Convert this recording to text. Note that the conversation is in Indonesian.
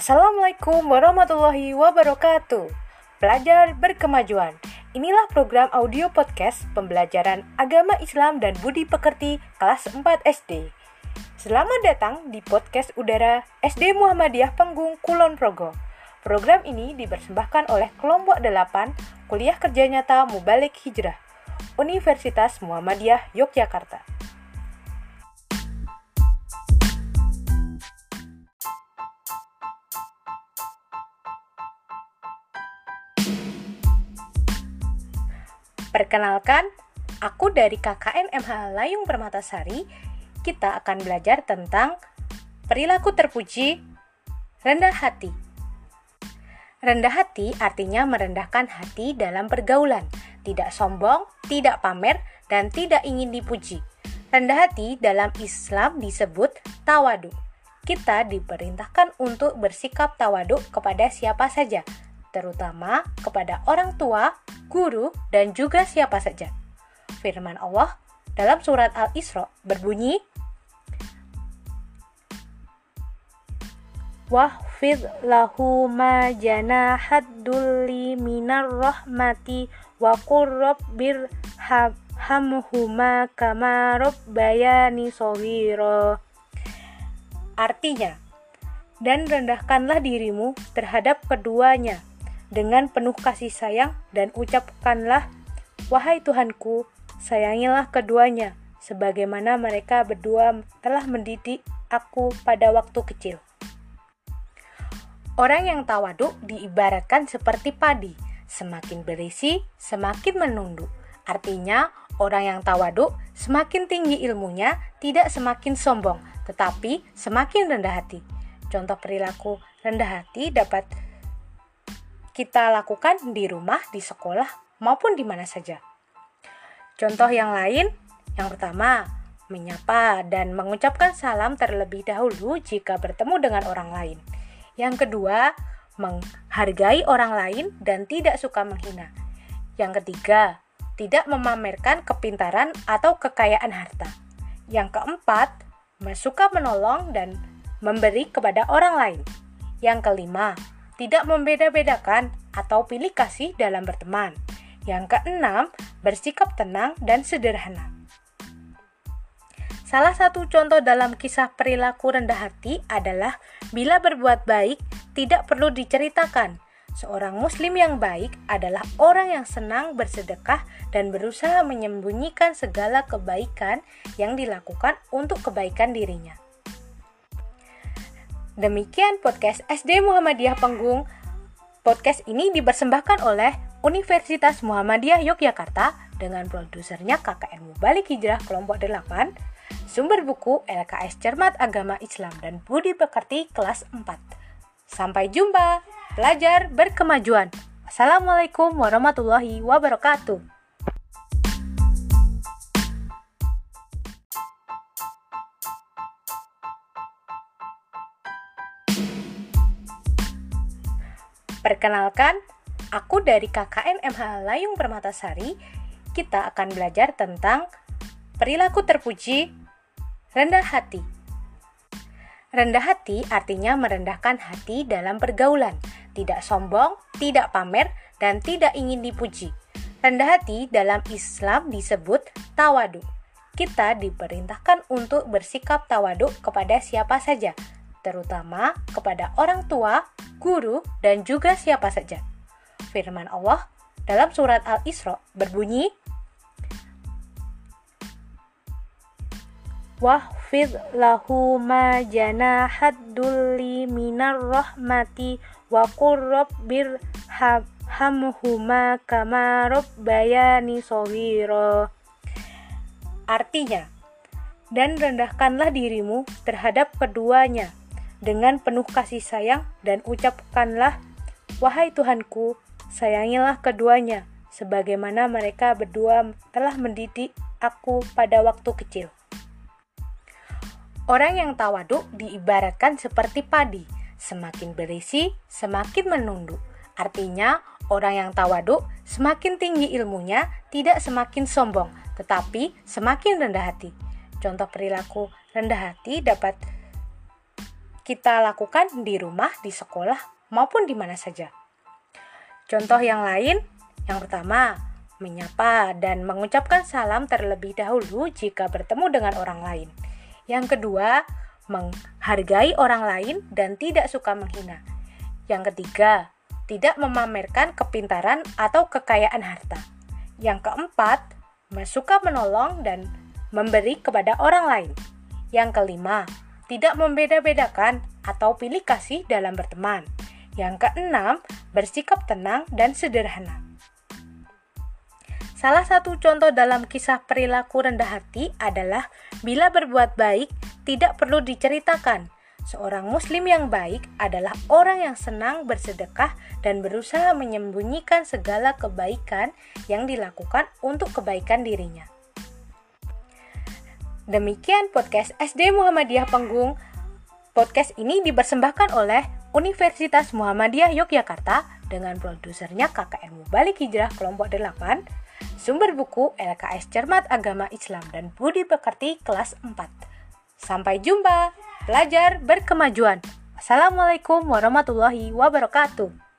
Assalamualaikum warahmatullahi wabarakatuh. Pelajar berkemajuan. Inilah program audio podcast pembelajaran agama Islam dan budi pekerti kelas 4 SD. Selamat datang di podcast udara SD Muhammadiyah Penggung Kulon Progo. Program ini dipersembahkan oleh kelompok 8 Kuliah Kerja Nyata Mubalik Hijrah Universitas Muhammadiyah Yogyakarta. Perkenalkan, aku dari KKN MH Layung Permatasari. Kita akan belajar tentang perilaku terpuji, rendah hati. Rendah hati artinya merendahkan hati dalam pergaulan, tidak sombong, tidak pamer, dan tidak ingin dipuji. Rendah hati dalam Islam disebut tawadu. Kita diperintahkan untuk bersikap tawadu kepada siapa saja, terutama kepada orang tua, guru, dan juga siapa saja. Firman Allah dalam surat Al-Isra berbunyi, Wahfid lahu ma janahat dulli minar rahmati wa qur rabbir hamhuma kama rabbayani sawira. Artinya, dan rendahkanlah dirimu terhadap keduanya dengan penuh kasih sayang dan ucapkanlah, Wahai Tuhanku, sayangilah keduanya, sebagaimana mereka berdua telah mendidik aku pada waktu kecil. Orang yang tawaduk diibaratkan seperti padi, semakin berisi, semakin menunduk. Artinya, orang yang tawaduk semakin tinggi ilmunya, tidak semakin sombong, tetapi semakin rendah hati. Contoh perilaku rendah hati dapat kita lakukan di rumah, di sekolah, maupun di mana saja. Contoh yang lain, yang pertama, menyapa dan mengucapkan salam terlebih dahulu jika bertemu dengan orang lain. Yang kedua, menghargai orang lain dan tidak suka menghina. Yang ketiga, tidak memamerkan kepintaran atau kekayaan harta. Yang keempat, suka menolong dan memberi kepada orang lain. Yang kelima, tidak membeda-bedakan atau pilih kasih dalam berteman. Yang keenam, bersikap tenang dan sederhana. Salah satu contoh dalam kisah perilaku rendah hati adalah bila berbuat baik tidak perlu diceritakan. Seorang muslim yang baik adalah orang yang senang bersedekah dan berusaha menyembunyikan segala kebaikan yang dilakukan untuk kebaikan dirinya. Demikian podcast SD Muhammadiyah Penggung. Podcast ini dipersembahkan oleh Universitas Muhammadiyah Yogyakarta dengan produsernya KKN Mubalik Hijrah kelompok 8, sumber buku LKS Cermat Agama Islam dan Budi Pekerti kelas 4. Sampai jumpa, belajar berkemajuan. Assalamualaikum warahmatullahi wabarakatuh. Perkenalkan, aku dari KKN MH Layung Permatasari. Kita akan belajar tentang perilaku terpuji, rendah hati. Rendah hati artinya merendahkan hati dalam pergaulan, tidak sombong, tidak pamer, dan tidak ingin dipuji. Rendah hati dalam Islam disebut tawadu. Kita diperintahkan untuk bersikap tawadu kepada siapa saja, terutama kepada orang tua, guru, dan juga siapa saja. Firman Allah dalam surat Al-Isra berbunyi, Wahfid lahu ma janahat dulli minar rahmati wa qur rabbir hamhuma kama rabbayani sawira. Artinya, dan rendahkanlah dirimu terhadap keduanya dengan penuh kasih sayang dan ucapkanlah, Wahai Tuhanku, sayangilah keduanya, sebagaimana mereka berdua telah mendidik aku pada waktu kecil. Orang yang tawaduk diibaratkan seperti padi, semakin berisi, semakin menunduk. Artinya, orang yang tawaduk semakin tinggi ilmunya, tidak semakin sombong, tetapi semakin rendah hati. Contoh perilaku rendah hati dapat kita lakukan di rumah, di sekolah, maupun di mana saja. Contoh yang lain, yang pertama, menyapa dan mengucapkan salam terlebih dahulu jika bertemu dengan orang lain. Yang kedua, menghargai orang lain dan tidak suka menghina. Yang ketiga, tidak memamerkan kepintaran atau kekayaan harta. Yang keempat, suka menolong dan memberi kepada orang lain. Yang kelima, tidak membeda-bedakan atau pilih kasih dalam berteman. Yang keenam, bersikap tenang dan sederhana. Salah satu contoh dalam kisah perilaku rendah hati adalah bila berbuat baik tidak perlu diceritakan. Seorang muslim yang baik adalah orang yang senang bersedekah dan berusaha menyembunyikan segala kebaikan yang dilakukan untuk kebaikan dirinya. Demikian podcast SD Muhammadiyah Penggung. Podcast ini dipersembahkan oleh Universitas Muhammadiyah Yogyakarta dengan produsernya KKN Mubalik Hijrah kelompok 8 Sumber buku LKS Cermat Agama Islam dan Budi Pekerti kelas 4. Sampai jumpa, belajar berkemajuan. Assalamualaikum warahmatullahi wabarakatuh.